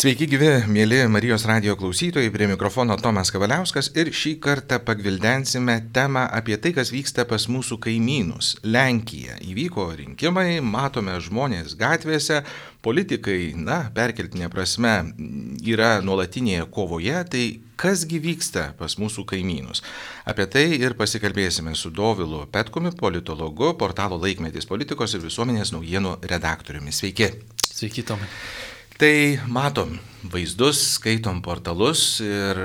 Sveiki gyvi, mėly Marijos radio klausytojai, prie mikrofono Tomas Kavaliauskas ir šį kartą pagvildensime temą apie tai, kas vyksta pas mūsų kaimynus - Lenkija. Įvyko rinkimai, matome žmonės gatvėse, politikai, na, perkeltinė prasme, yra nuolatinėje kovoje, tai kasgi vyksta pas mūsų kaimynus. Apie tai ir pasikalbėsime su Dovilu Petkumi, politologu, portalo laikmetis politikos ir visuomenės naujienų redaktoriumi. Sveiki. Sveiki, Tomai. Tai matom vaizdus, skaitom portalus ir,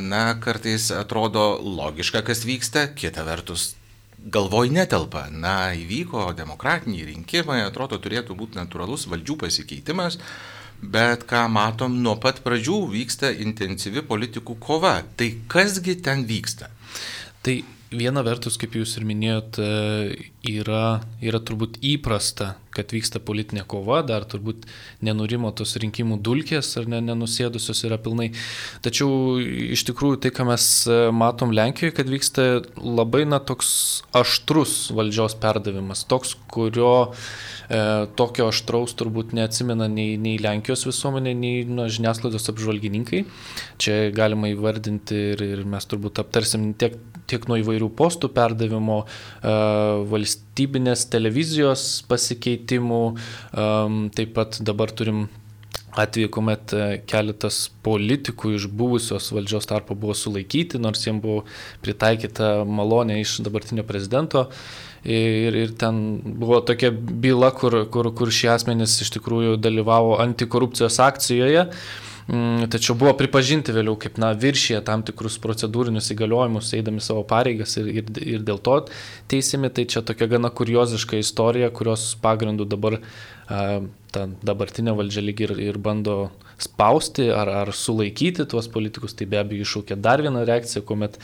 na, kartais atrodo logiška, kas vyksta, kita vertus galvoj netelpa. Na, įvyko demokratiniai rinkimai, atrodo turėtų būti natūralus valdžių pasikeitimas, bet ką matom, nuo pat pradžių vyksta intensyvi politikų kova. Tai kasgi ten vyksta? Tai viena vertus, kaip jūs ir minėjot, yra, yra turbūt įprasta kad vyksta politinė kova, dar turbūt nenurimo tos rinkimų dulkės ar ne, nenusėdusios yra pilnai. Tačiau iš tikrųjų tai, ką mes e, matom Lenkijoje, kad vyksta labai na, toks aštrus valdžios perdavimas, toks, kurio e, tokio aštraus turbūt neatsimena nei, nei Lenkijos visuomenė, nei na, žiniasklaidos apžvalgininkai. Čia galima įvardinti ir, ir mes turbūt aptarsim tiek, tiek nuo įvairių postų perdavimo e, valstybinės televizijos pasikeitimų. Taip pat dabar turim atveju, kuomet e, keletas politikų iš buvusios valdžios tarpo buvo sulaikyti, nors jiems buvo pritaikyta malonė iš dabartinio prezidento. Ir, ir ten buvo tokia byla, kur, kur, kur šie asmenys iš tikrųjų dalyvavo antikorupcijos akcijoje. Mm, tačiau buvo pripažinti vėliau kaip na, viršyje tam tikrus procedūrinius įgaliojimus, eidami savo pareigas ir, ir, ir dėl to teisimi. Tai čia tokia gana kurioziška istorija, kurios pagrindų dabar ta dabartinė valdžia lyg ir, ir bando spausti ar, ar sulaikyti tuos politikus. Tai be abejo iššūkė dar vieną reakciją, kuomet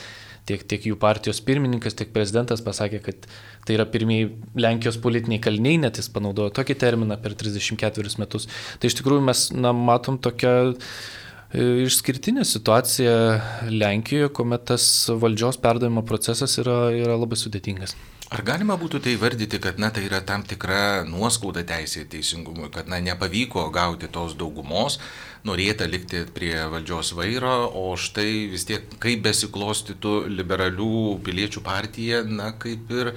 tiek, tiek jų partijos pirmininkas, tiek prezidentas pasakė, kad tai yra pirmieji Lenkijos politiniai kaliniai, net jis panaudojo tokį terminą per 34 metus. Tai iš tikrųjų mes na, matom tokią e, išskirtinė situacija Lenkijoje, kuomet tas valdžios perdavimo procesas yra, yra labai sudėtingas. Ar galima būtų tai vardyti, kad na, tai yra tam tikra nuoskauda teisė teisingumui, kad na, nepavyko gauti tos daugumos, norėta likti prie valdžios vairo, o štai vis tiek kaip besiklostytų liberalių piliečių partija, na kaip ir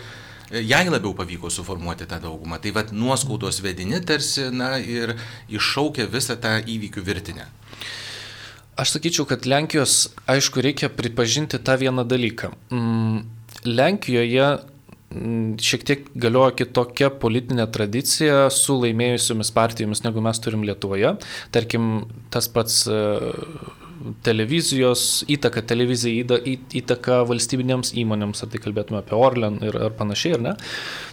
jai labiau pavyko suformuoti tą daugumą. Tai vad nuoskaudos vedini tarsi, na ir iššaukia visą tą įvykių virtinę. Aš sakyčiau, kad Lenkijos, aišku, reikia pripažinti tą vieną dalyką. Mm, Lenkijoje Mm, šiek tiek galioja kitokia politinė tradicija su laimėjusiomis partijomis, negu mes turim Lietuvoje. Tarkim, tas pats e, televizijos įtaka, televizija įtaka valstybinėms įmonėms, ar tai kalbėtume apie Orlen ir ar panašiai, ar ne.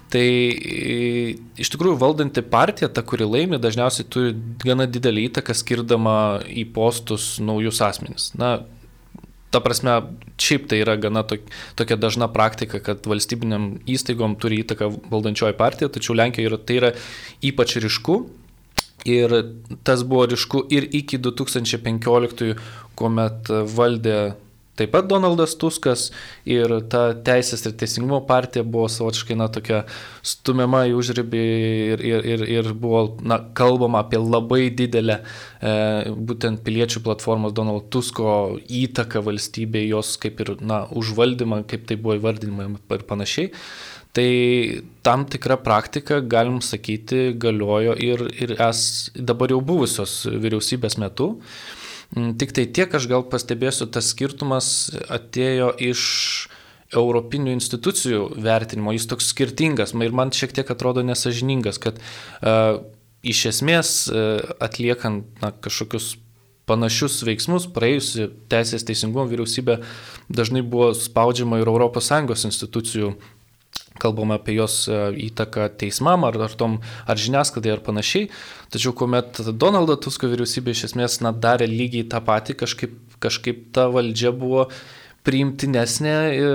Tai e, iš tikrųjų valdanti partija, ta, kuri laimi, dažniausiai turi gana didelį įtaką skirdama į postus naujus asmenys. Na, ta prasme, šiaip tai yra gana tokia dažna praktika, kad valstybiniam įstaigom turi įtaką valdančioji partija, tačiau Lenkijoje tai yra ypač ryšku. Ir tas buvo ryšku ir iki 2015, kuomet valdė Taip pat Donaldas Tuskas ir ta Teisės ir Teisingumo partija buvo savotiškai, na, tokia stumiama į užribį ir, ir, ir, ir buvo, na, kalbama apie labai didelę e, būtent piliečių platformos Donald Tusko įtaką valstybėje, jos kaip ir, na, užvaldymą, kaip tai buvo įvardinama ir panašiai. Tai tam tikra praktika, galim sakyti, galiojo ir, ir es dabar jau buvusios vyriausybės metu. Mm, tik tai tiek aš gal pastebėsiu, tas skirtumas atėjo iš europinių institucijų vertinimo, jis toks skirtingas ir man šiek tiek atrodo nesažiningas, kad uh, iš esmės uh, atliekant na, kažkokius panašius veiksmus, praėjusi Teisės teisingumo vyriausybė dažnai buvo spaudžiama ir ES institucijų kalbama apie jos e, įtaką teismam ar, ar, tom, ar žiniasklaidai ar panašiai. Tačiau kuomet Donaldo Tusko vyriausybė iš esmės na, darė lygiai tą patį, kažkaip, kažkaip ta valdžia buvo priimtinesnė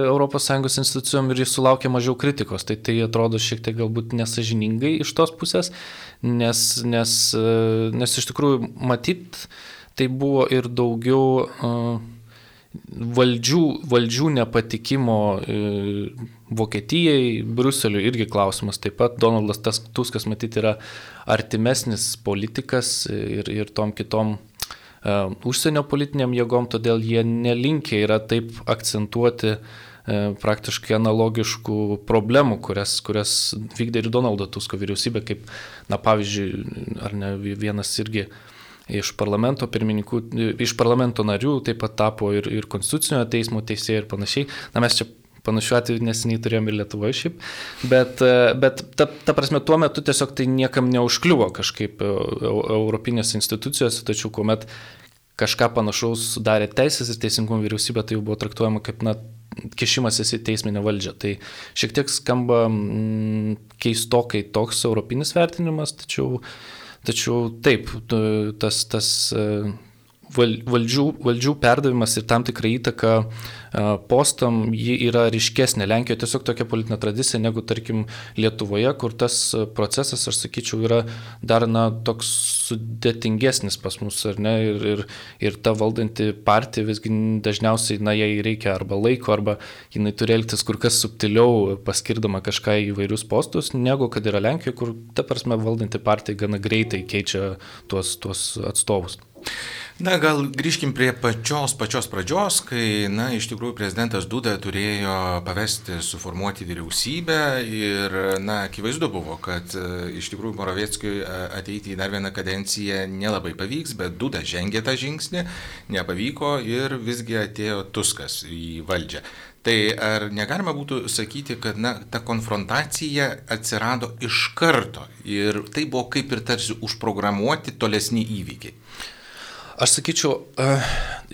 ES institucijom ir jis sulaukė mažiau kritikos. Tai tai atrodo šiek tiek galbūt nesažiningai iš tos pusės, nes, nes, e, nes iš tikrųjų matyt, tai buvo ir daugiau uh, valdžių, valdžių nepatikimo e, Vokietijai, Bruseliu irgi klausimas. Taip pat Donaldas Tuskas matyti yra artimesnis politikas ir, ir tom kitom užsienio politiniam jėgom, todėl jie nelinkia yra taip akcentuoti praktiškai analogiškų problemų, kurias, kurias vykdė ir Donaldo Tusko vyriausybė, kaip, na pavyzdžiui, ar ne vienas irgi uh, iš parlamento iš parlamento narių, taip pat tapo ir, ir konstitucinio teismo teisėjai ir panašiai. Na mes čia panašiu atveju neseniai turėjome ir Lietuvoje šiaip, bet, bet ta, ta prasme tuo metu tiesiog tai niekam neužkliuvo kažkaip e, Europinės institucijos, tačiau kuomet kažką panašaus sudarė teisės ir teisingumo vyriausybė, tai jau buvo traktuojama kaip, na, kišimasis į teisminę valdžią. Tai šiek tiek skamba mm, keistokai toks europinis vertinimas, tačiau Tačiau taip, tas, tas e, valdžių, valdžių perdavimas ir tam tikra įtaka postam ji yra ryškesnė. Lenkijoje tiesiog tokia politinė tradicija negu, tarkim, Lietuvoje, kur tas procesas, aš sakyčiau, yra dar, na, toks sudėtingesnis pas mus, ar ne? Ir, ir, ir ta valdanti partija visgi dažniausiai, na, jai reikia arba laiko, arba jinai turi elgtis kur kas subtiliau, paskirdama kažką į vairius postus, negu kad yra Lenkijoje, kur, ta prasme, valdanti partija gana greitai keičia tuos, tuos atstovus. Na, gal grįžkim prie pačios pačios pradžios, kai, na, iš tikrųjų prezidentas Duda turėjo pavesti suformuoti vyriausybę ir, na, akivaizdu buvo, kad e, iš tikrųjų Moravieckijui e, ateiti į dar vieną kadenciją nelabai pavyks, bet Duda žengė tą žingsnį, nepavyko ir visgi atėjo Tuskas į valdžią. Tai ar negalima būtų sakyti, kad na, ta konfrontacija atsirado iš karto ir tai buvo kaip ir tarsi užprogramuoti tolesni įvykiai? Aš sakyčiau, e,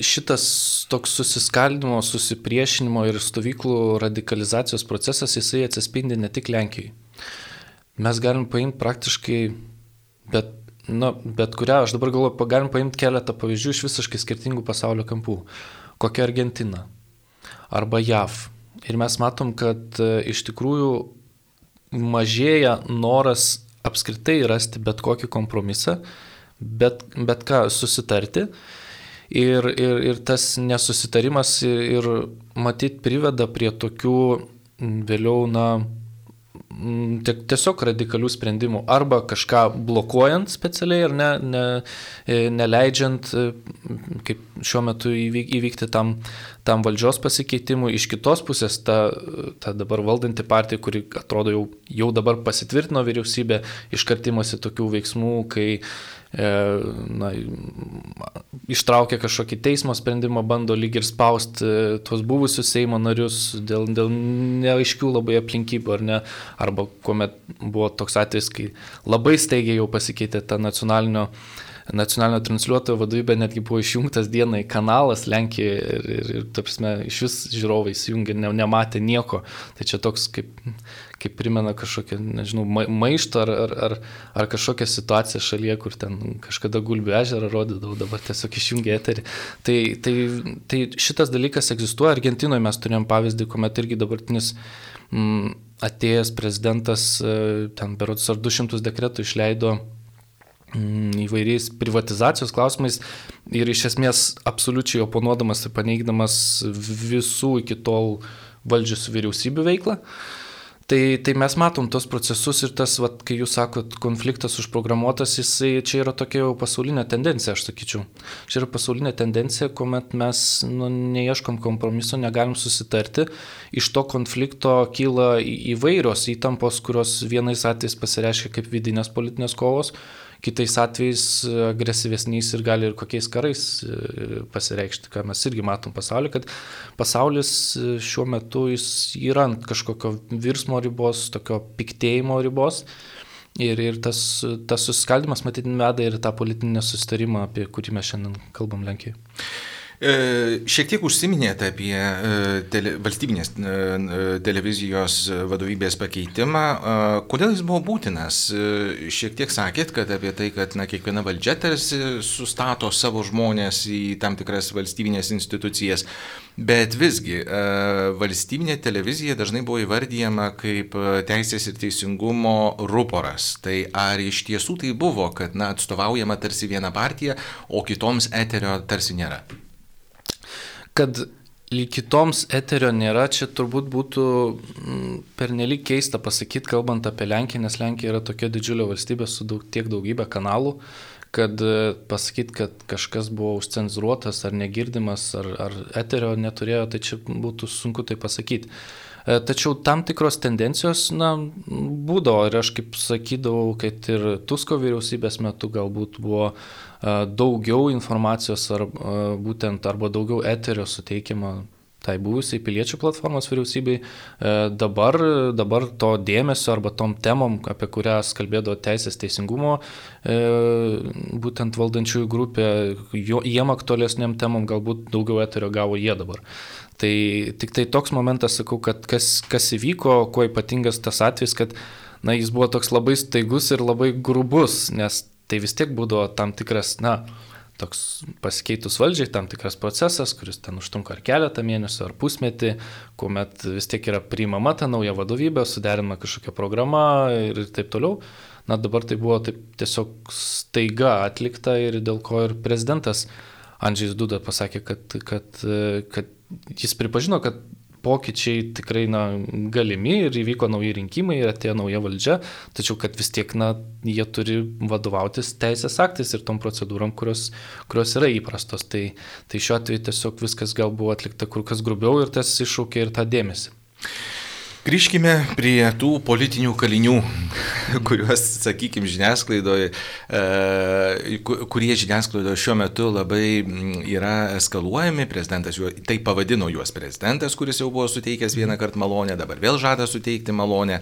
šitas toks susiskaldimo, susipriešinimo ir stovyklų radikalizacijos procesas, jisai atsispindi ne tik Lenkijai. Mes galim paimti praktiškai, bet, na, bet kurią, aš dabar galvoju, galim paimti keletą pavyzdžių iš visiškai skirtingų pasaulio kampų. Kokia Argentina arba JAV. Ir mes matom, kad e, iš tikrųjų mažėja noras apskritai rasti bet kokį kompromisą bet, bet ką susitarti. Ir, ir, ir tas nesusitarimas ir, ir matyt priveda prie tokių vėliau, na, tiesiog radikalių sprendimų. Arba kažką blokuojant specialiai ir ne, ne, e, neleidžiant, e, kaip šiuo metu įvykti tam, tam valdžios pasikeitimui. Iš kitos pusės ta, ta dabar valdanti partija, kuri atrodo jau, jau dabar pasitvirtino vyriausybė, iškartimasi tokių veiksmų, kai E, na, ištraukia kažkokį teismo sprendimą, bando lyg ir spausti e, tuos buvusius Seimo narius dėl, dėl neaiškių labai aplinkybių, ar ne, arba kuomet buvo toks atvejis, kai labai staigiai jau pasikeitė ta nacionalinio nacionalinio transliuotojo vadovybė netgi buvo išjungtas dienai kanalas Lenkijoje ir, ir, ir ta prasme, iš vis žiūrovai įsijungė, ne, nematė nieko. Tai čia toks kaip kaip primena kažkokią, nežinau, maištą ar, ar, ar, ar kažkokią situaciją šalyje, kur ten kažkada gulbių ežerą rodydavau, dabar tiesiog išjungė eterį. Tai, tai, tai šitas dalykas egzistuoja. Argentinoje mes turėjom pavyzdį, kuomet irgi dabartinis mm, atėjęs prezidentas e, ten berots ar 200 dekretų išleido įvairiais privatizacijos klausimais ir iš esmės absoliučiai oponuodamas ir paneigdamas visų iki tol valdžius vyriausybių veiklą. Tai, tai mes matom tos procesus ir tas, vat, kai jūs sakot, konfliktas užprogramuotas, jisai čia yra tokia jau pasaulinė tendencija, aš sakyčiau. Čia yra pasaulinė tendencija, kuomet mes nu, neieškom kompromiso, negalim susitarti. Iš to konflikto kyla įvairios įtampos, kurios vienais atvejais pasireiškia kaip vidinės politinės kovos, kitais atvejais agresyvesniais ir gali ir kokiais karais e, pasireikšti, ką mes irgi matom pasaulyje, kad pasaulis e, šiuo metu jis yra ant kažkokio virsmo ribos, tokio piktėjimo ribos. Ir, ir tas, tas susiskaldimas, matyt, veda ir tą politinį susitarimą, apie kurį mes šiandien kalbam Lenkijoje. E, šiek tiek užsiminėte apie e, tele, valstybinės e, televizijos vadovybės pakeitimą. Kodėl jis buvo būtinas? Šiek tiek sakėt, kad apie tai, kad na, kiekviena valdžia tarsi sustato savo žmonės į tam tikras valstybinės institucijas. Bet visgi, valstybinė televizija dažnai buvo įvardyjama kaip teisės ir teisingumo ruporas. Tai ar iš tiesų tai buvo, kad na, atstovaujama tarsi viena partija, o kitoms eterio tarsi nėra? Kad kitoms eterio nėra, čia turbūt būtų mm, pernelyg keista pasakyti, kalbant apie Lenkiją, nes Lenkija yra tokia didžiulė valstybė su daug, tiek daugybė kanalų, kad e, pasakyti, kad kažkas buvo užcenzuruotas ar negirdimas, ar, ar eterio neturėjo, tai čia būtų sunku tai pasakyti. E, tačiau tam tikros tendencijos, na, būdavo ir aš kaip sakydavau, kad ir Tusko vyriausybės metu galbūt buvo e, daugiau informacijos ar būtent arba daugiau eterio suteikiama tai buvusiai piliečių platformos vyriausybei. E, dabar, dabar to dėmesio arba tom temom, apie kurias kalbėdavo Teisės teisingumo, e, būtent valdančiųjų grupė, jiem aktualesniam temom galbūt daugiau eterio gavo jie dabar. Tai tik tai toks momentas, sakau, kad kas, kas įvyko, kuo ypatingas tas atvejis, kad na, jis buvo toks labai staigus ir labai grubus, nes tai vis tiek būdavo tam tikras, na, toks pasikeitus valdžiai tam tikras procesas, kuris ten užtrunka ar keletą mėnesių, ar pusmetį, kuomet vis tiek yra priimama ta nauja vadovybė, suderinama kažkokia programa ir taip toliau. Na dabar tai buvo taip tiesiog staiga atlikta ir dėl ko ir prezidentas Andžiais Duda pasakė, kad, kad, kad jis pripažino, kad pokyčiai tikrai na, galimi ir įvyko nauji rinkimai ir atėjo nauja valdžia, tačiau kad vis tiek na, jie turi vadovautis teisės aktais ir tom procedūrom, kurios, kurios yra įprastos. Tai, tai šiuo atveju tiesiog viskas gal buvo atlikta kur kas grubiau ir tas iššaukė ir tą dėmesį. Grįžkime prie tų politinių kalinių, kuriuos, sakykime, žiniasklaidoje, kurie žiniasklaidoje šiuo metu labai mm, yra eskaluojami. Prezidentas juo, tai pavadino juos prezidentas, kuris jau buvo suteikęs vieną kartą malonę, dabar vėl žada suteikti malonę.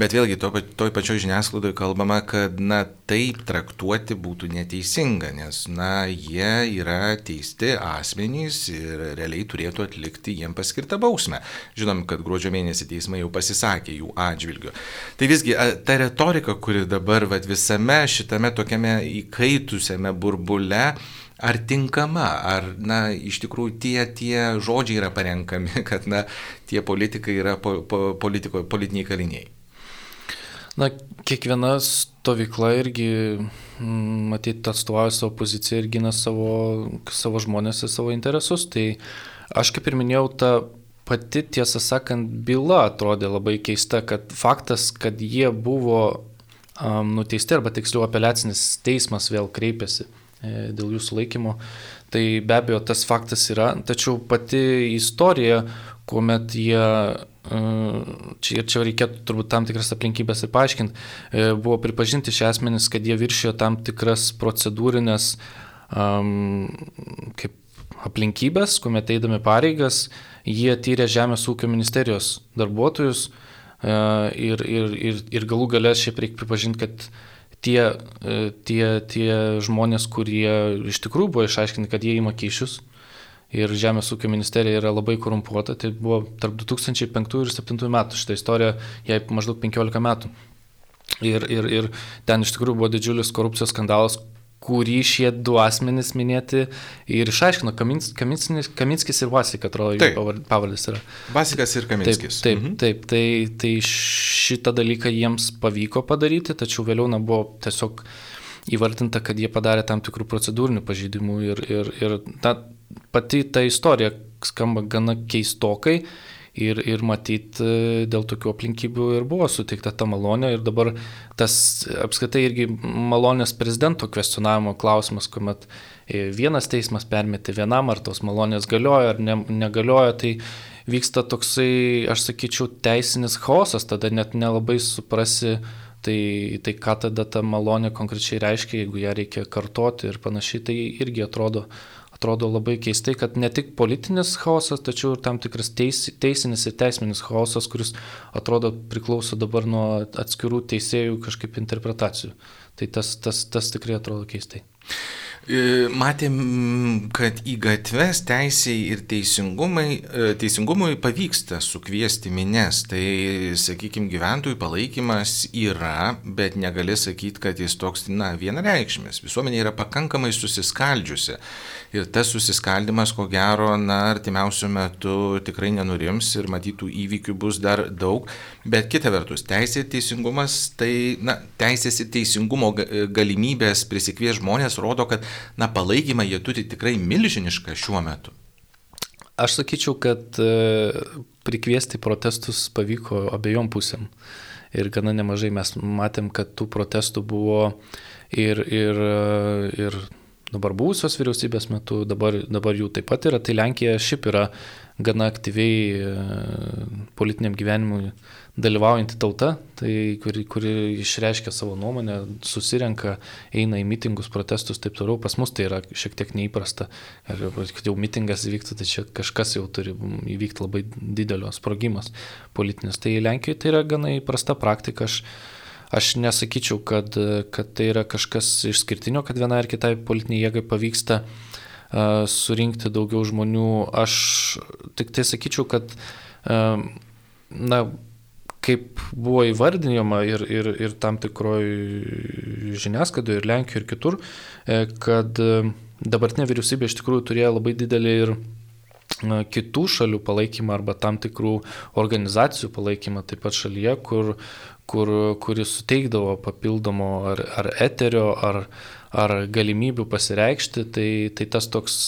Bet vėlgi to, toj pačioj žiniasklaidoje kalbama, kad na, taip traktuoti būtų neteisinga, nes na, jie yra teisti asmenys ir realiai turėtų atlikti jiem paskirtą bausmę. Žinom, kad gruodžio mėnesį teismai jau pasisakė jų atžvilgiu. Tai visgi ta retorika, kuri dabar vat, visame šitame tokiame įkaitusiame burbule, ar tinkama, ar, na, iš tikrųjų tie, tie žodžiai yra parenkami, kad, na, tie politikai yra po, po, politiko, politiniai kaliniai. Na, kiekviena stovykla irgi, mm, matyt, atstovauja savo poziciją ir gina savo, savo žmonės ir savo interesus. Tai aš kaip ir minėjau, ta pati, tiesą sakant, byla atrodė labai keista, kad faktas, kad jie buvo um, nuteisti, arba tiksliau apeliacinis teismas vėl kreipėsi e, dėl jų sulaikymo, tai be abejo tas faktas yra, tačiau pati istorija, kuomet jie čia ir čia reikėtų turbūt tam tikras aplinkybės ir paaiškinti, e, buvo pripažinti šie asmenys, kad jie viršijo tam tikras procedūrinės um, kaip aplinkybės, kuomet eidami pareigas, jie tyrė Žemės ūkio ministerijos darbuotojus e, ir, ir, ir, ir galų galės šiaip reikia pripažinti, kad tie, e, tie, tie žmonės, kurie iš tikrųjų buvo išaiškinti, kad jie įma kyšius ir Žemės ūkio ministerija yra labai korumpuota, tai buvo tarp 2005 ir 2007 metų šitą istoriją, jai maždaug 15 metų. Ir, ir, ir ten iš tikrųjų buvo didžiulis korupcijos skandalas, kurį šie du asmenys minėti ir išaiškino Kamins, Kaminskis, Kaminskis ir Vasik, atrodo, jų pavardės yra. Vasikas ir Kaminskis. Taip, taip, mhm. taip tai, tai šitą dalyką jiems pavyko padaryti, tačiau vėliau na, buvo tiesiog įvardinta, kad jie padarė tam tikrų procedūrinių pažeidimų ir, ir, ir ta, pati ta istorija skamba gana keistokai Ir, ir matyt, e, dėl tokių aplinkybių ir buvo suteikta ta malonė. Ir dabar tas apskritai irgi malonės prezidento kvestionavimo klausimas, kuomet e, vienas teismas permeti vienam, ar tos malonės galioja ar ne, negalioja, tai vyksta toksai, aš sakyčiau, teisinis chaosas, tada net nelabai suprasi, tai, tai ką tada ta malonė konkrečiai reiškia, jeigu ją reikia kartoti ir panašiai, tai irgi atrodo atrodo labai keistai, kad ne tik politinis chaosas, tačiau ir tam tikras teis, teisinis ir teisminis chaosas, kuris atrodo priklauso dabar nuo atskirų teisėjų kažkaip interpretacijų. Tai tas, tas, tas tikrai atrodo keistai. E, matėm, kad į gatves teisiai ir e, teisingumui pavyksta sukviesti minės. Tai, sakykime, gyventojų palaikymas yra, bet negali sakyti, kad jis toks, na, vienareikšmis. Visuomenė yra pakankamai susiskaldžiusi. Ir tas susiskaldimas, ko gero, na, artimiausių metų tikrai nenurims ir matytų įvykių bus dar daug. Bet kita vertus, teisė ir teisingumas, tai, na, teisės ir teisingumo galimybės prisikvies žmonės rodo, kad na, palaikymą jie turi tikrai milžinišką šiuo metu. Aš sakyčiau, kad e, prikviesti protestus pavyko abiejom pusėm. Ir gana nemažai mes matėm, kad tų protestų buvo ir, ir, ir dabar buvusios vyriausybės metu, dabar, dabar jų taip pat yra, tai Lenkija šiaip yra gana aktyviai politiniam gyvenimui dalyvaujanti tauta, tai kuri, kuri išreiškia savo nuomonę, susirenka, eina į mitingus, protestus taip toliau. Pas mus tai yra šiek tiek neįprasta. Ir kad jau mitingas įvyktų, tai čia kažkas jau turi įvykti labai didelio sprogimas politinis. Tai Lenkijoje tai yra gana įprasta praktika. Aš, aš nesakyčiau, kad, kad tai yra kažkas išskirtinio, kad vienai ar kitai politiniai jėgai pavyksta uh, surinkti daugiau žmonių. Aš tik tai sakyčiau, kad uh, na, kaip buvo įvardinama ir, ir, ir tam tikroji žiniasklaidoje, ir Lenkijoje, ir kitur, e, kad e, dabartinė vyriausybė iš tikrųjų turėjo labai didelį ir kitų šalių palaikymą arba tam tikrų organizacijų palaikymą taip pat šalyje, kur, kur, kuris suteikdavo papildomo ar, ar eterio, ar, ar galimybių pasireikšti, tai, tai tas toks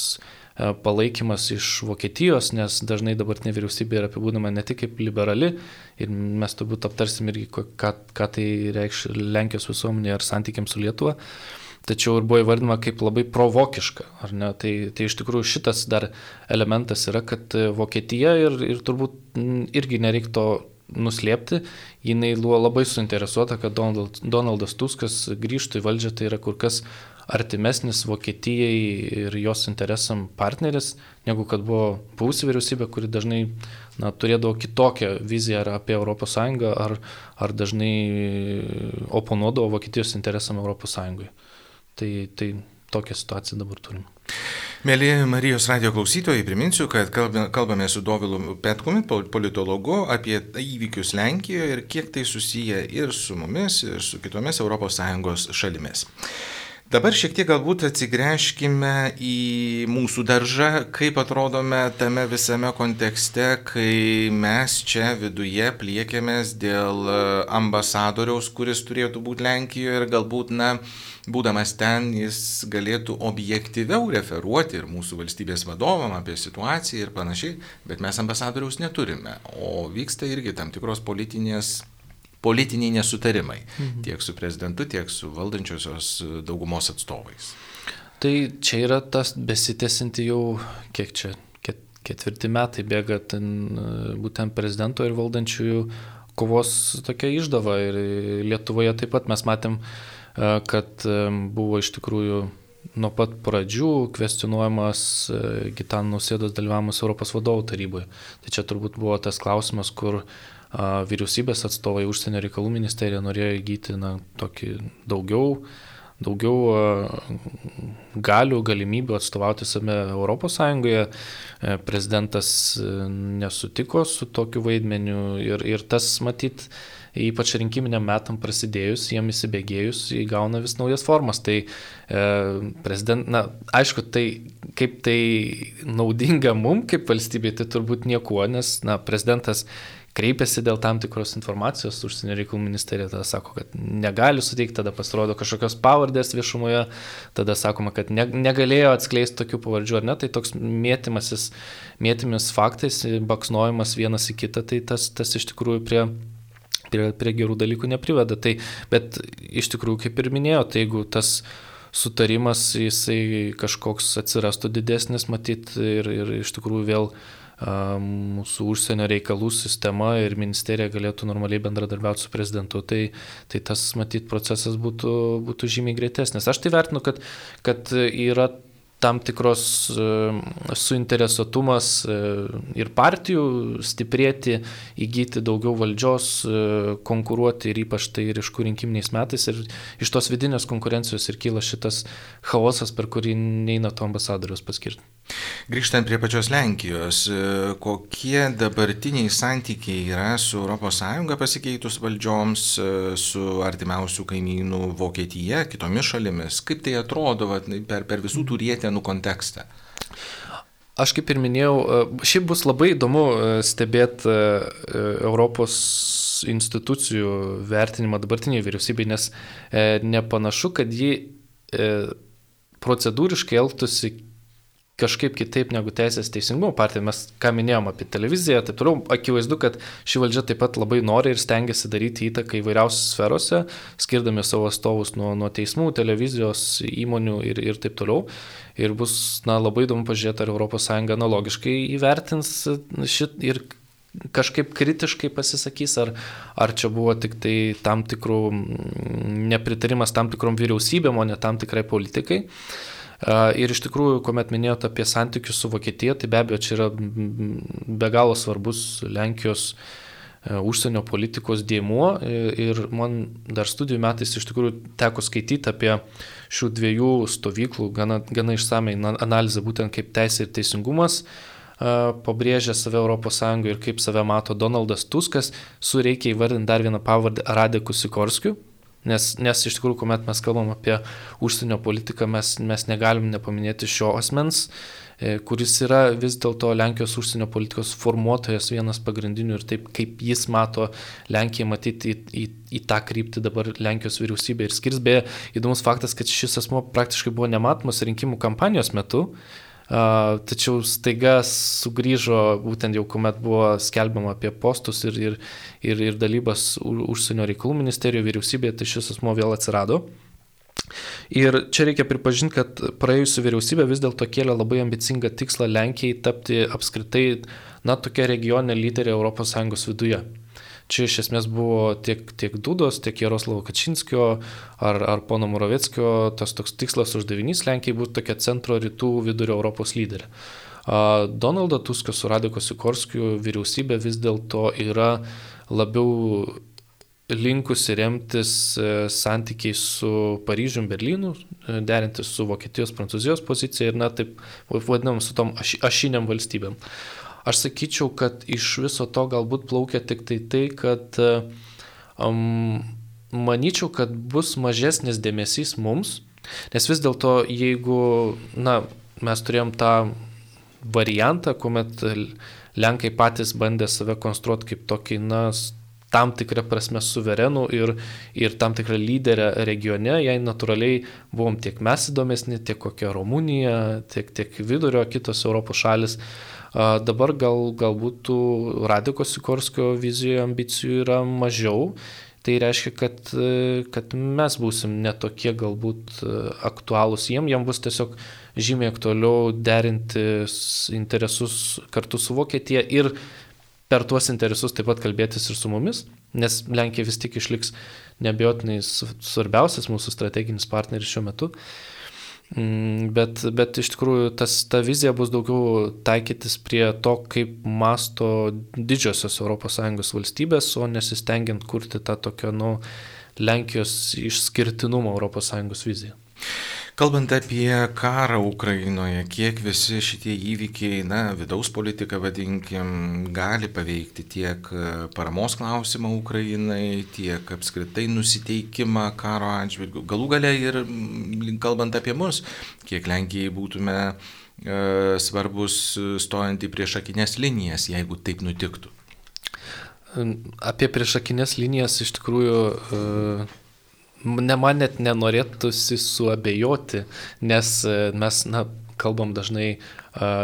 E, palaikymas iš Vokietijos, nes dažnai dabartinė vyriausybė yra apibūdama ne tik kaip liberali ir mes turbūt aptarsim irgi, ką, ką tai reikš Lenkijos visuomenė ar santykiams su Lietuva. Tačiau ir buvo įvardinama kaip labai provokiška, ar ne? Tai, tai iš tikrųjų šitas dar elementas yra, kad Vokietija ir, ir turbūt irgi nereikto nuslėpti, jinai buvo labai suinteresuota, kad Donald, Donaldas Tuskas grįžtų į valdžią, tai yra kur kas artimesnis Vokietijai ir jos interesam partneris, negu kad buvo buvusi vyriausybė, kuri dažnai na, turėdavo kitokią viziją ar apie ES, ar, ar dažnai oponuodavo Vokietijos interesam ES. Tai, tai tokią situaciją dabar turim. Mėly Marijos radio klausytojai, priminsiu, kad kalbame su Dovilu Petkumi, politologu, apie įvykius Lenkijoje ir kiek tai susiję ir su mumis, ir su kitomis ES šalimis. Dabar šiek tiek galbūt atsigręžkime į mūsų daržą, kaip atrodome tame visame kontekste, kai mes čia viduje pliekėmės dėl ambasadoriaus, kuris turėtų būti Lenkijoje ir galbūt, na, būdamas ten, jis galėtų objektyviau referuoti ir mūsų valstybės vadovam apie situaciją ir panašiai, bet mes ambasadoriaus neturime, o vyksta irgi tam tikros politinės politiniai nesutarimai mhm. tiek su prezidentu, tiek su valdančiosios daugumos atstovais. Tai čia yra tas besitėsinti jau, kiek čia, ketvirti metai bėga ten būtent prezidento ir valdančiųjų kovos tokia išdava. Ir Lietuvoje taip pat mes matėm, e, kad e, buvo iš tikrųjų nuo pat pradžių kvestionuojamas e, Gitano nusėdos dalyvavimas Europos vadovų taryboje. Tai čia turbūt buvo tas klausimas, kur vyriausybės atstovai, užsienio reikalų ministerija norėjo įgyti na, tokį daugiau, daugiau galių, galimybių atstovauti visame Europos Sąjungoje. E, prezidentas e, nesutiko su tokiu vaidmeniu ir, ir tas matyt, ypač rinkiminiam metam prasidėjus, jiem įsibėgėjus, įgauna vis naujas formas. Tai e, prezident, na, aišku, tai kaip tai naudinga mum kaip valstybei, tai turbūt niekuo, nes, na, prezidentas kreipiasi dėl tam tikros informacijos, užsienio reikalų ministerija tada sako, kad negali suteikti, tada pasirodo kažkokios pavardės viešumoje, tada sakoma, kad ne, negalėjo atskleisti tokių pavardžių ar ne, tai toks mėtymasis, mėtymis faktais, baksnojimas vienas į kitą, tai tas, tas iš tikrųjų prie prie, prie gerų dalykų nepriveda. Tai, bet iš tikrųjų, kaip ir minėjau, tai jeigu tas sutarimas jisai kažkoks atsirastų didesnis, matyt, ir, ir iš tikrųjų vėl uh, mūsų užsienio reikalų sistema ir ministerija galėtų normaliai bendradarbiauti su prezidentu, tai, tai tas, matyt, procesas būtų, būtų žymiai greitesnis. Aš tai vertinu, kad, kad yra tam tikros suinteresuotumas ir partijų stiprėti, įgyti daugiau valdžios, konkuruoti ir ypač tai ir iš kur rinkiminiais metais. Ir iš tos vidinės konkurencijos ir kyla šitas chaosas, per kurį neina to ambasadoriaus paskirti. Grįžtant prie pačios Lenkijos, e, kokie dabartiniai santykiai yra su ES pasikeitus valdžioms, e, su artimiausių kaimynų Vokietija, kitomis šalimis? Kaip tai atrodo vat, per, per visų tų rėtenų kontekstą? Aš kaip ir minėjau, e, šiaip bus labai įdomu stebėti Europos institucijų vertinimą dabartiniai vyriausybei, nes nepanašu, kad ji procedūriškai elgtųsi kažkaip kitaip negu Teisės teisingumo partija. Mes ką minėjom apie televiziją, taip toliau, akivaizdu, kad ši valdžia taip pat labai nori ir stengiasi daryti įtaką įvairiausiose sferose, skirdami savo atstovus nuo, nuo teismų, televizijos, įmonių ir, ir taip toliau. Ir bus na, labai įdomu pažiūrėti, ar ES analogiškai įvertins šit ir kažkaip kritiškai pasisakys, ar, ar čia buvo tik tai tam tikrų nepritarimas tam tikrom vyriausybėm, o ne tam tikrai politikai. Ir iš tikrųjų, kuomet minėjote apie santykius su Vokietija, tai be abejo čia yra be galo svarbus Lenkijos e, užsienio politikos dėmuo. Ir man dar studijų metais iš tikrųjų teko skaityti apie šių dviejų stovyklų gana, gana išsamei analizę būtent kaip teisė ir teisingumas pabrėžia save ES ir kaip save mato Donaldas Tuskas, su reikia įvardinti dar vieną pavardę Radeku Sikorskiu, Nes, nes iš tikrųjų, kuomet mes kalbam apie užsienio politiką, mes, mes negalim nepaminėti šio asmens, e, kuris yra vis dėlto Lenkijos užsienio politikos formuotojas vienas pagrindinių ir taip kaip jis mato Lenkiją matyti į, į, į tą kryptį dabar Lenkijos vyriausybė ir skirs. Beje, įdomus faktas, kad šis asmo praktiškai buvo nematomas rinkimų kampanijos metu. Tačiau staiga sugrįžo, būtent jau kuomet buvo skelbiama apie postus ir, ir, ir, ir dalybas užsienio reikalų ministerijoje, vyriausybėje, tai šis asmo vėl atsirado. Ir čia reikia pripažinti, kad praėjusi vyriausybė vis dėlto kėlė labai ambicingą tikslą Lenkijai tapti apskritai, na, tokia regioninė lyderė ES viduje. Čia iš esmės buvo tiek, tiek Dudos, tiek Jaroslavo Kačinskio ar, ar pono Moravetskio tas toks tikslas uždavinys Lenkijai būtų tokia centro rytų vidurio Europos lyderė. Donaldo Tusko su Radiko Sikorskiu vyriausybė vis dėlto yra labiau linkusi remtis e, santykiai su Paryžium, Berlynu, e, derintis su Vokietijos, Prancūzijos pozicija ir, na, taip vadinam, su tom aš, ašiniam valstybėm. Aš sakyčiau, kad iš viso to galbūt plaukia tik tai tai, kad um, manyčiau, kad bus mažesnis dėmesys mums, nes vis dėlto jeigu, na, mes turėjom tą variantą, kuomet Lenkai patys bandė save konstruoti kaip tokį, na, tam tikrą prasme suverenų ir, ir tam tikrą lyderę regione, jei natūraliai buvom tiek mes įdomesni, tiek kokia Rumunija, tiek, tiek vidurio kitos Europos šalis. Dabar gal, galbūt tų Radiko Sikorskio vizijoje ambicijų yra mažiau. Tai reiškia, kad, kad mes būsim netokie galbūt aktualūs jiem, jiem bus tiesiog žymiai aktualiau derinti interesus kartu su Vokietija ir per tuos interesus taip pat kalbėtis ir su mumis, nes Lenkija vis tik išliks nebejotinai svarbiausias mūsų strateginis partneris šiuo metu. Uh, bet, bet iš tikrųjų tas, ta vizija bus daugiau taikytis prie to, kaip masto didžiosios ES valstybės, o nesistengiant kurti tą tokią, nu, Lenkijos išskirtinumo ES viziją. Kalbant apie karą Ukrainoje, kiek visi šitie įvykiai, na, vidaus politika vadinkim, gali paveikti tiek e, paramos klausimą Ukrainai, tiek apskritai nusiteikimą karo atžvilgių. Galų gale ir kalbant apie mus, kiek Lenkijai būtume e, svarbus stojant į priešakinės linijas, jeigu taip nutiktų. Apie priešakinės linijas iš tikrųjų e, ne man net nenorėtųsi suabejoti, nes e, mes, na, kalbam dažnai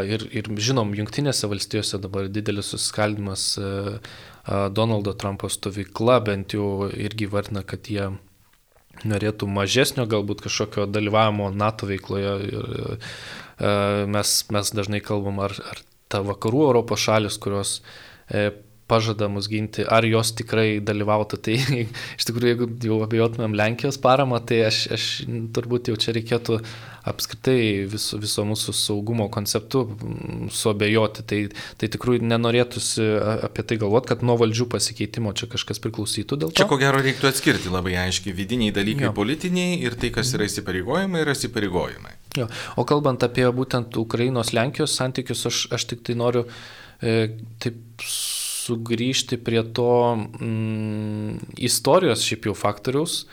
ir, ir žinom, jungtinėse valstijose dabar didelis susiskaldimas Donaldo Trumpo stovykla bent jau irgi vardina, kad jie norėtų mažesnio galbūt kažkokio dalyvavimo NATO veikloje. Ir mes, mes dažnai kalbam, ar, ar ta vakarų Europos šalis, kurios e, pažada mus ginti, ar jos tikrai dalyvautų. Tai iš tikrųjų, jeigu jau abejotumėm Lenkijos paramą, tai aš, aš turbūt jau čia reikėtų apskritai viso, viso mūsų saugumo konceptu mm, suabejoti. Tai, tai tikrai nenorėtųsi apie tai galvoti, kad nuo valdžių pasikeitimo čia kažkas priklausytų dėl to. Čia ko gero reiktų atskirti labai aiškiai vidiniai dalykai jo. politiniai ir tai, kas yra įsipareigojimai, yra įsipareigojimai. Jo. O kalbant apie būtent Ukrainos-Lenkijos santykius, aš, aš tik tai noriu e, taip sugrįžti prie to mm, istorijos šiaip jau faktoriaus.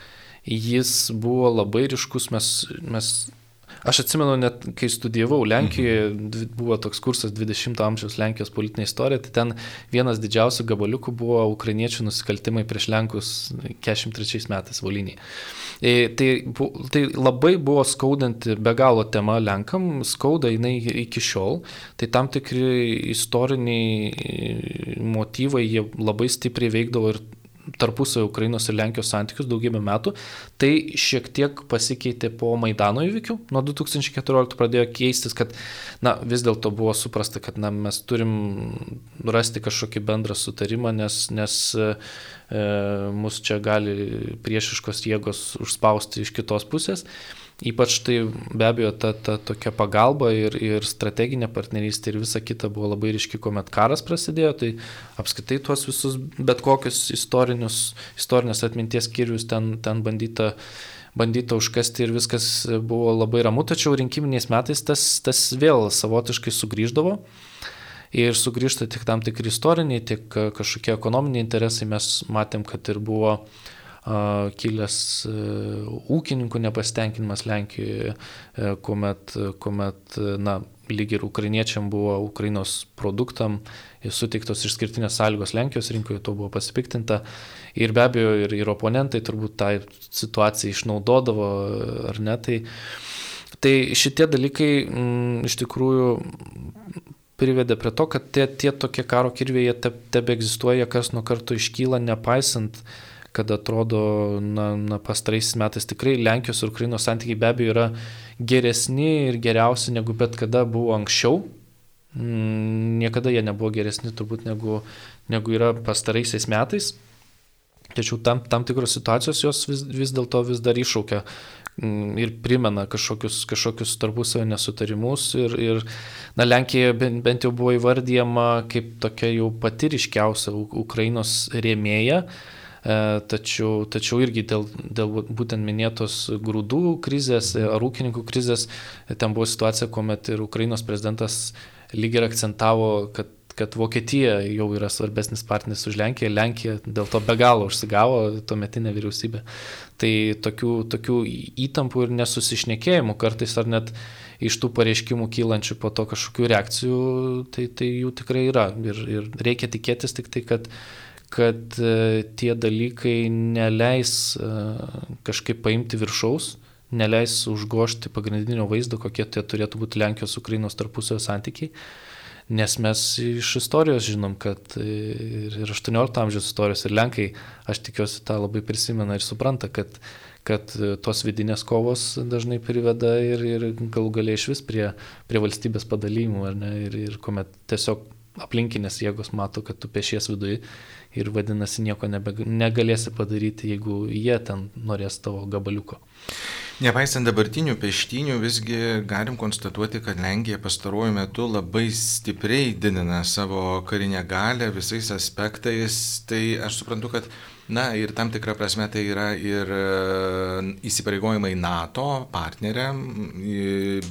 Jis buvo labai ryškus, mes, mes Aš atsimenu, net kai studijavau Lenkijoje, mhm. buvo toks kursas 20-ojo amžiaus Lenkijos politinė istorija, tai ten vienas didžiausių gabaliukų buvo ukrainiečių nusikaltimai prieš Lenkus 43 metais Voliniai. E, tai, tai labai buvo skaudanti be galo tema Lenkam, skauda jinai iki šiol, tai tam tikri istoriniai motyvai jie labai stipriai veikdavo ir tarpusavio Ukrainos ir Lenkijos santykius daugybę metų. Tai šiek tiek pasikeitė po Maidano įvykių. Nuo 2014 pradėjo keistis, kad na, vis dėlto buvo suprasta, kad na, mes turim rasti kažkokį bendrą sutarimą, nes, nes e, mus čia gali priešiškos jėgos užspausti iš kitos pusės. E, Ypač tai be abejo ta, ta tokia pagalba ir, ir strateginė partnerystė ir visa kita buvo labai ryški, kuomet karas prasidėjo, tai apskaitai tuos visus bet kokius istorinius, istorinės atminties skyrius ten, ten bandyta, bandyta užkasti ir viskas buvo labai ramu, tačiau rinkiminiais metais tas, tas vėl savotiškai sugrįždavo. Ir sugrįžta tik tam tikri istoriniai, tik kažkokie ekonominiai interesai. Mes matėm, kad ir buvo uh, kilęs e, ūkininkų nepastenkinimas Lenkijoje, e, kuomet, kuomet na, lyg ir ukrainiečiam buvo Ukrainos produktam suteiktos išskirtinės sąlygos Lenkijos rinkoje, to buvo pasipiktinta. Ir be abejo, ir, ir oponentai turbūt tą situaciją išnaudodavo, ar ne. Tai, tai šitie dalykai m, mm, iš tikrųjų privedė prie to, kad tie, tie tokie karo kirviai tebe egzistuoja, kas nuo karto iškyla, nepaisant uh, kad atrodo, na, na pastaraisiais metais tikrai Lenkijos ir Ukrainos santykiai be abejo yra geresni ir geriausi negu bet kada buvo anksčiau. Mm, niekada jie nebuvo geresni turbūt negu, negu yra pastaraisiais metais. Tačiau tam, tam tikros situacijos jos vis, vis dėlto vis dar iššaukia mm, ir primena kažkokius, kažkokius tarpusavio nesutarimus. Ir, ir na, Lenkija bent, bent jau buvo įvardyjama kaip tokia jau patiriškiausia Ukrainos rėmėja. E, tačiau, tačiau irgi dėl, dėl būtent minėtos grūdų krizės ar ūkininkų krizės, ten buvo situacija, kuomet ir Ukrainos prezidentas lyg ir akcentavo, kad kad Vokietija jau yra svarbesnis partneris už Lenkiją, Lenkija dėl to be galo užsigavo tuometinė vyriausybė. Tai tokių, tokių įtampų ir nesusišnekėjimų kartais ar net iš tų pareiškimų kylančių po to kažkokių reakcijų, tai, tai jų tikrai yra. Ir, ir reikia tikėtis tik tai, kad kad e, tie dalykai neleis e, kažkaip paimti viršaus, neleis užgošti pagrindinio vaizdo, kokie tai turėtų būti Lenkijos Ukrainos tarpusavio santykiai. Nes mes iš istorijos žinom, kad ir 18 amžiaus istorijos ir Lenkai, aš tikiuosi, tą labai prisimena ir supranta, kad, kad tos vidinės kovos dažnai priveda ir, ir gal galiai iš vis prie, prie valstybės padalymų, ir, ir kuomet tiesiog aplinkinės jėgos mato, kad tu pešies viduje ir vadinasi nieko nebe, negalėsi padaryti, jeigu jie ten norės tavo gabaliuko. Nepaisant dabartinių peštinių, visgi galim konstatuoti, kad Lenkija pastaruoju metu labai stipriai didina savo karinę galę visais aspektais. Tai aš suprantu, kad Na ir tam tikrą prasme tai yra ir e, įsipareigojimai NATO partneriam,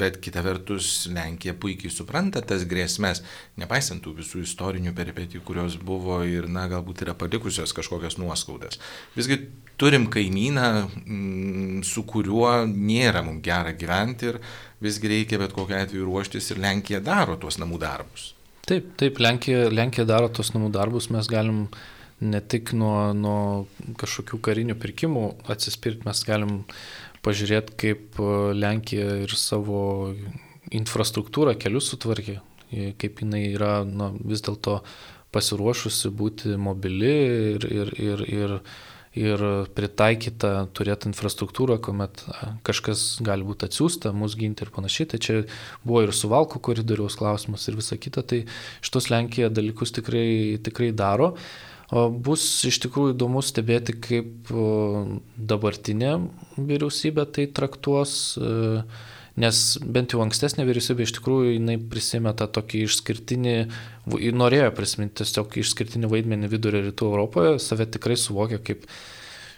bet kita vertus Lenkija puikiai supranta tas grėsmės, nepaisant tų visų istorinių peripetijų, kurios buvo ir, na, galbūt yra palikusios kažkokias nuoskaudas. Visgi turim kaimyną, su kuriuo nėra mums gera gyventi ir visgi reikia bet kokiu atveju ruoštis ir Lenkija daro tuos namų darbus. Taip, taip, Lenkija, Lenkija daro tuos namų darbus, mes galim ne tik nuo, nuo kažkokių karinių pirkimų atsispirti, mes galim pažiūrėti, kaip e, Lenkija ir savo infrastruktūrą, kelius sutvarkė, kaip jinai yra nu, vis dėlto pasiruošusi būti mobili ir, ir, ir, ir, ir pritaikyta turėti infrastruktūrą, kuomet kažkas gali būti atsiųsta, mus ginti ir panašiai. Tai čia buvo ir suvalkų koridoriaus klausimas ir visa kita. Tai šitos Lenkija dalykus tikrai, tikrai daro. Bus iš tikrųjų įdomu stebėti, kaip dabartinė vyriausybė tai traktuos, e, nes bent jau ankstesnė vyriausybė iš tikrųjų jinai prisimė tą tokį išskirtinį, norėjo prisiminti tiesiog išskirtinį vaidmenį vidurio rytų Europoje, save tikrai suvokė kaip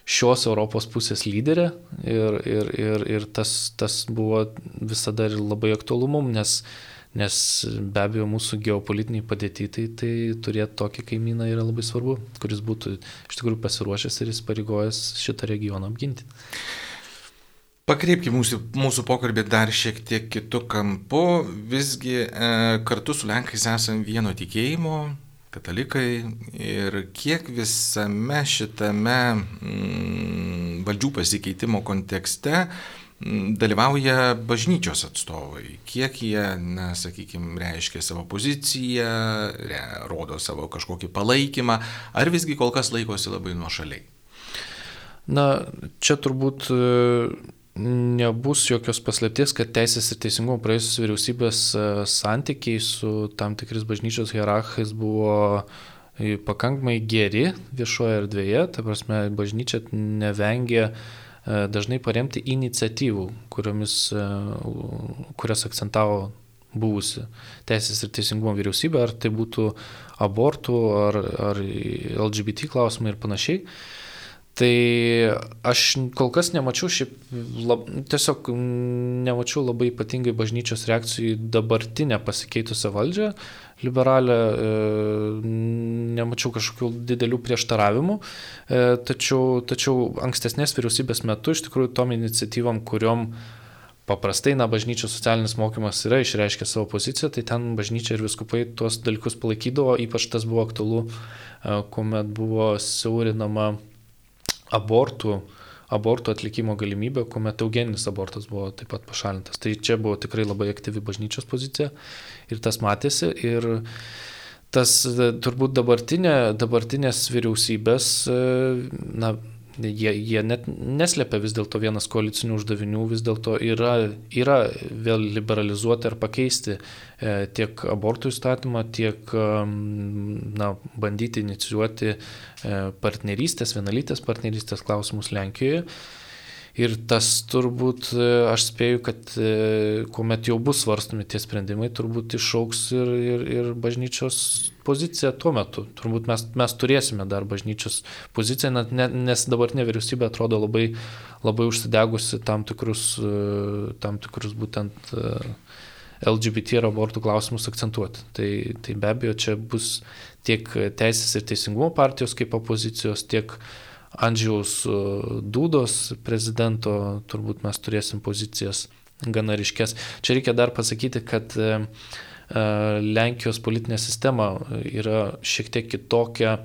šios Europos pusės lyderė ir, ir, ir, ir tas, tas buvo visada ir labai aktualumum, nes Nes be abejo mūsų geopolitiniai padėti, tai, tai turėti tokį kaimyną yra labai svarbu, kuris būtų iš tikrųjų pasiruošęs ir įsipareigojęs šitą regioną apginti. Pakreipkime mūsų, mūsų pokalbį dar šiek tiek kitų kampų. Visgi e, kartu su Lenkais esame vieno tikėjimo, katalikai. Ir kiek visame šitame mm, valdžių pasikeitimo kontekste mm, dalyvauja bažnyčios atstovai, kiek jie, na, sakykime, reiškia savo poziciją, re, rodo savo kažkokį palaikymą, ar visgi kol kas laikosi labai nuošaliai. Na, čia turbūt nebus jokios paslėpties, kad Teisės ir Teisingumo praėjusios vyriausybės e, santykiai su tam tikrais bažnyčios hierarchais buvo e, pakankamai geri viešoje erdvėje, ta prasme, bažnyčia nevengė e, dažnai paremti iniciatyvų, kuriomis, kurias akcentavo buvusi Teisės ir Teisingumo vyriausybė, ar tai būtų abortų, ar, ar LGBT klausimai ir panašiai. Tai aš kol kas nemačiau šiaip, lab, tiesiog nemačiau labai ypatingai bažnyčios reakcijų į dabartinę pasikeitusią valdžią, liberalę, e, nemačiau kažkokių didelių prieštaravimų, e, tačiau, tačiau ankstesnės vyriausybės metu iš tikrųjų tom iniciatyvom, kuriuom paprastai, na, bažnyčios socialinis mokymas yra išreiškę savo poziciją, tai ten bažnyčia ir viskupai tuos dalykus palaikydavo, ypač tas buvo aktualu, e, kuomet buvo siaurinama abortų, abortų atlikimo galimybę, kuomet eugeninis abortas buvo taip pat pašalintas. Tai čia buvo tikrai labai aktyvi bažnyčios pozicija ir tas matėsi. Ir tas turbūt dabartinė, dabartinės vyriausybės, na, jie, jie net neslepia vis dėlto vienas koalicinių uždavinių, vis dėlto yra, yra vėl liberalizuoti ar pakeisti e, tiek abortų įstatymą, tiek na, bandyti inicijuoti e, partnerystės, vienalytės partnerystės klausimus Lenkijoje. Ir tas turbūt, e, aš spėju, kad e, kuomet jau bus svarstomi tie sprendimai, turbūt išauks ir, ir, ir bažnyčios pozicija tuo metu. Turbūt mes, mes turėsime dar bažnyčios poziciją, nes dabartinė vyriausybė atrodo labai, labai užsidegusi tam tikrus, e, tam tikrus būtent LGBT ir abortų klausimus akcentuoti. Tai, tai be abejo, čia bus tiek Teisės ir Teisingumo partijos kaip opozicijos, tiek uh, Andžiaus e, Dūdos prezidento turbūt mes turėsim pozicijas gana ryškės. Čia reikia dar pasakyti, kad e, e, Lenkijos politinė sistema yra šiek tiek kitokia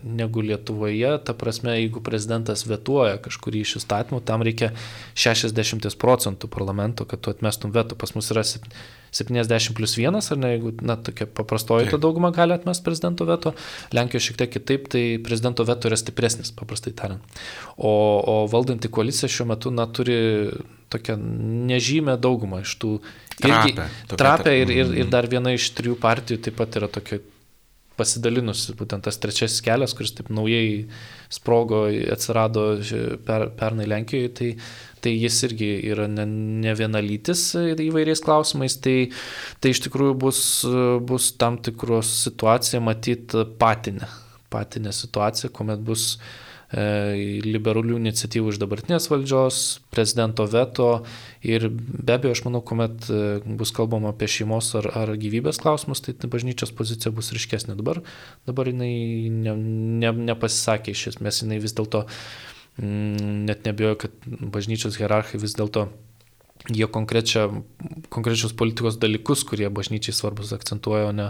negu Lietuvoje. Ta prasme, jeigu prezidentas vetuoja kažkurį iš įstatymų, tam reikia 60 procentų parlamento, kad tu atmestum veto. Pas mus yra 70 plus 1, ar ne, jeigu, na, tokia paprastoji ta dauguma gali atmesti prezidento veto, Lenkijoje šiek tiek kitaip, tai prezidento veto yra stipresnis, paprastai tariant. O, o valdanti koalicija šiuo metu, na, turi tokią nežymę daugumą iš tų... Irgi, trapę ir, ir, ir dar viena iš trijų partijų taip pat yra tokia pasidalinusi, būtent tas trečiasis kelias, kuris taip naujai sprogo, atsirado per, pernai Lenkijoje, tai tai jis irgi yra ne, ne vienalytis įvairiais klausimais, tai, tai iš tikrųjų bus, bus tam tikros situacija matyti patinę, patinę situaciją, kuomet bus e, liberalių iniciatyvų iš dabartinės valdžios, prezidento veto ir be abejo, aš manau, kuomet e, bus kalbama apie šeimos ar, ar gyvybės klausimus, tai bažnyčios pozicija bus ryškesnė. Dabar, dabar jinai ne, ne, nepasisakė iš esmės, jinai vis dėlto Mm, net nebijoju, kad bažnyčios hierarchai vis dėlto jie konkrečius politikos dalykus, kurie bažnyčiai svarbus akcentuoja, o ne,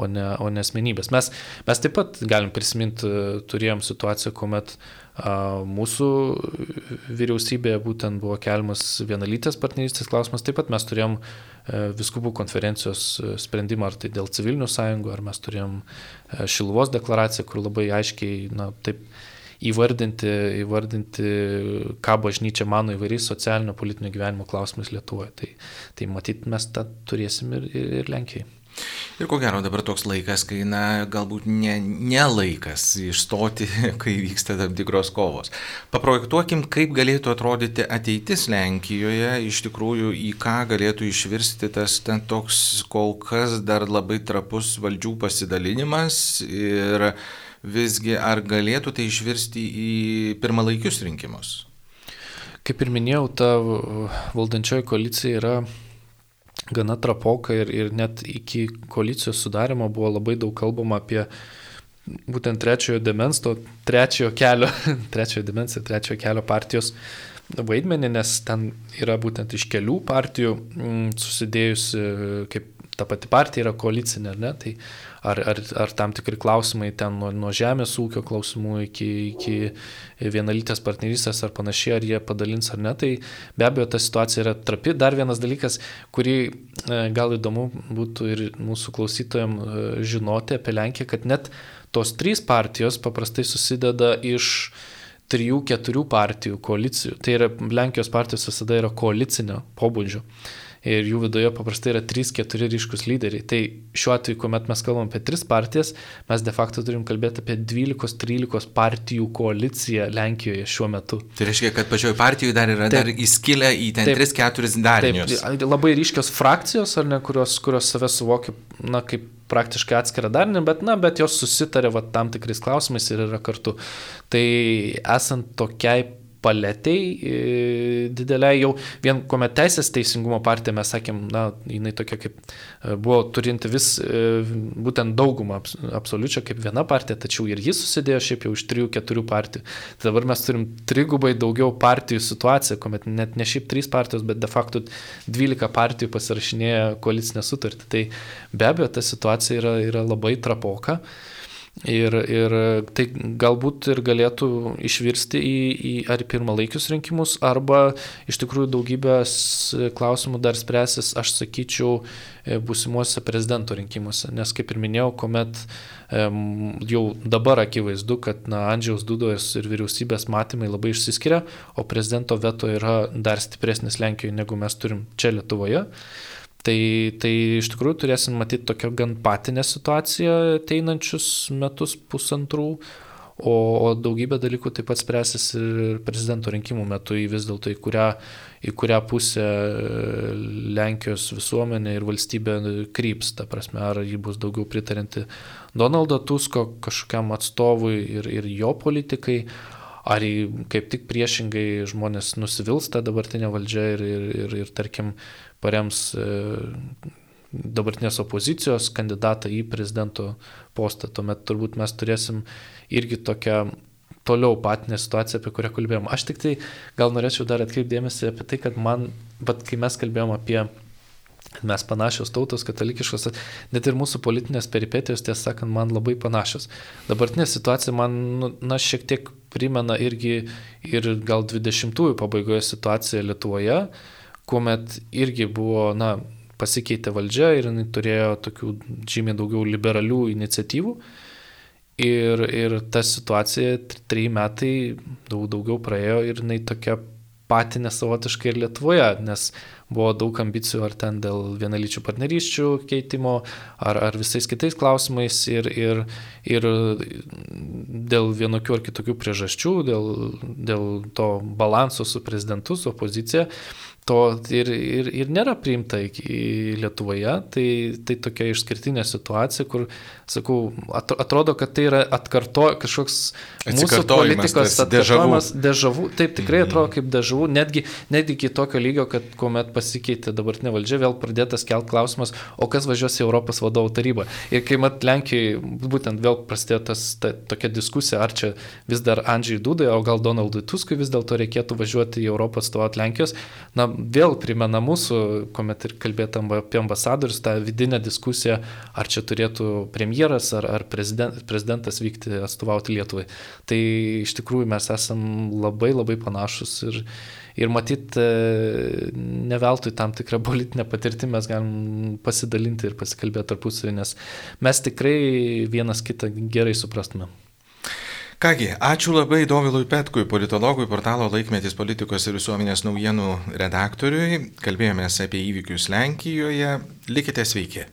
o ne, o ne asmenybės. Mes, mes taip pat galim prisiminti, turėjom situaciją, kuomet a, mūsų vyriausybėje būtent buvo keliamas vienalytės partnerystės klausimas, taip pat mes turėjom e, viskupų konferencijos sprendimą, ar tai dėl civilinių sąjungų, ar mes turėjom e, Šiluvos deklaraciją, kur labai aiškiai, na, taip įvardinti, įvardinti, ką bažnyčia mano įvairiais socialinio politinio gyvenimo klausimais Lietuvoje. Tai, tai matyt, mes tą turėsim ir, ir, ir Lenkijai. Ir ko gero dabar toks laikas, kai, na, galbūt ne, ne laikas išstoti, kai vyksta tam tikros kovos. Paprojektuokim, kaip galėtų atrodyti ateitis Lenkijoje, iš tikrųjų, į ką galėtų išvirsti tas ten toks kol kas dar labai trapus valdžių pasidalinimas ir visgi ar galėtų tai išvirsti į pirmalaikius rinkimus? Kaip ir minėjau, ta valdančioji koalicija yra gana trapoka ir, ir net iki koalicijos sudarimo buvo labai daug kalbama apie būtent trečiojo demens, to trečiojo kelio, trečiojo demens ir trečiojo kelio partijos vaidmenį, nes ten yra būtent iš kelių partijų mm, susidėjusi, kaip ta pati partija yra koalicinė, ne? Tai ar, ar, ar tam tikri klausimai ten nuo, nuo žemės ūkio klausimų iki, iki vienalytės partnerystės ar panašiai, ar jie padalins ar ne, tai be abejo ta situacija yra trapi. Dar vienas dalykas, kurį e, gal įdomu būtų ir mūsų klausytojams e, žinoti apie Lenkiją, kad net tos trys partijos paprastai susideda iš trijų, keturių partijų koalicijų. Tai yra Lenkijos partijos visada yra koalicinio pobūdžio ir jų viduje paprastai yra 3-4 ryškus lyderiai. Tai šiuo atveju, kuomet mes kalbam apie 3 partijas, mes de facto turim kalbėti apie 12-13 partijų koaliciją Lenkijoje šiuo metu. Tai reiškia, kad pačioje partijoje dar yra taip, dar įskilę į ten 3-4 darinius. Taip, labai ryškios frakcijos, ar ne, kurios, kurios save suvokia, na, kaip praktiškai atskirą darinį, bet, na, bet jos susitarė va, tam tikrais klausimais ir yra kartu. Tai esant tokiai paletiai e, dideliai jau vien kuomet teisės teisingumo partija, mes sakėm, na, jinai tokia kaip e, buvo turinti vis e, būtent daugumą absoliučią kaip viena partija, tačiau ir jis susidėjo šiaip jau iš trijų, keturių partijų. Tai dabar mes turim trigubai daugiau partijų situaciją, kuomet net ne šiaip trys partijos, bet de facto 12 partijų pasirašinėja koalicinę sutartį. Tai be abejo, ta situacija yra, yra labai trapoka. Ir, ir tai galbūt ir galėtų išvirsti į, į ar pirmalaikius rinkimus, arba iš tikrųjų daugybės klausimų dar spręsis, aš sakyčiau, e, būsimuose prezidento rinkimuose. Nes kaip ir minėjau, kuomet jau dabar akivaizdu, kad na, Andžiaus Dudos ir vyriausybės matymai labai išsiskiria, o prezidento veto yra dar stipresnis Lenkijoje, negu mes turim čia Lietuvoje. Tai, tai iš tikrųjų turėsim matyti tokią gan patinę situaciją ateinančius metus pusantrų, o, o daugybė dalykų taip pat spręsis ir prezidento rinkimų metu į vis dėlto į kurią, į kurią pusę Lenkijos visuomenė ir valstybė kryps, ta prasme, ar ji bus daugiau pritarinti Donaldo Tusko kažkokiam atstovui ir, ir jo politikai, ar kaip tik priešingai žmonės nusivils tą dabartinę valdžią ir, ir, ir, ir tarkim, parems e, dabartinės opozicijos kandidatą į prezidento postą. Tuomet turbūt mes turėsim irgi tokią toliau patinę situaciją, apie kurią kalbėjom. Aš tik tai gal norėčiau dar atkreipdėmėsi apie tai, kad man, bet kai mes kalbėjom apie mes panašios tautos, katalikiškos, net ir mūsų politinės peripetijos, tiesą sakant, man labai panašios. Dabartinė situacija man, nu, na, šiek tiek primena irgi ir gal 20-ųjų pabaigoje situaciją Lietuvoje, kuomet irgi buvo, na, pasikeitė valdžia ir jinai turėjo tokių žymiai daugiau liberalių iniciatyvų. Ir, ir ta situacija, trejai metai, daug daugiau praėjo ir jinai tokia patinė savotiškai ir Lietuvoje, nes buvo daug ambicijų ar ten dėl vienalyčių partnerysčių keitimo, ar, ar visais kitais klausimais ir, ir, ir dėl vienokių ar kitokių priežasčių, dėl, dėl to balanso su prezidentu, su opozicija to ir, ir, ir nėra priimta Lietuvoje, tai, tai tokia išskirtinė situacija, kur, sakau, atrodo, kad tai yra atkarto kažkoks mūsų politikos atkartojimas, dežavų, taip tikrai mhm. atrodo kaip dežavų, netgi, netgi iki tokio lygio, kad kuomet pasikeitė dabartinė valdžia, vėl pradėtas kelt klausimas, o kas važiuos į Europos vadovų tarybą. Ir kai mat Lenkijai būtent vėl prasidėjo tas, ta, tokia diskusija, ar čia vis dar Andžiai Dudai, o gal Donaldui Tuskui vis dėlto reikėtų važiuoti į Europą atstovauti Lenkijos, na, vėl primena mūsų, kuomet ir kalbėtam apie ambasadorius, tą vidinę diskusiją, ar čia turėtų premjeras ar, ar prezident, prezidentas vykti atstovauti Lietuvai. Tai iš tikrųjų mes esam labai labai panašus ir, ir matyt, e, ne veltui tam tikrą politinę patirtį mes galim pasidalinti ir pasikalbėti tarpusavį, nes mes tikrai vienas kitą gerai suprastume. Kągi, ačiū labai Dovilui Petkui, politologui, portalo laikmetis politikos ir visuomenės naujienų redaktoriui. Kalbėjomės apie įvykius Lenkijoje. Likite sveiki.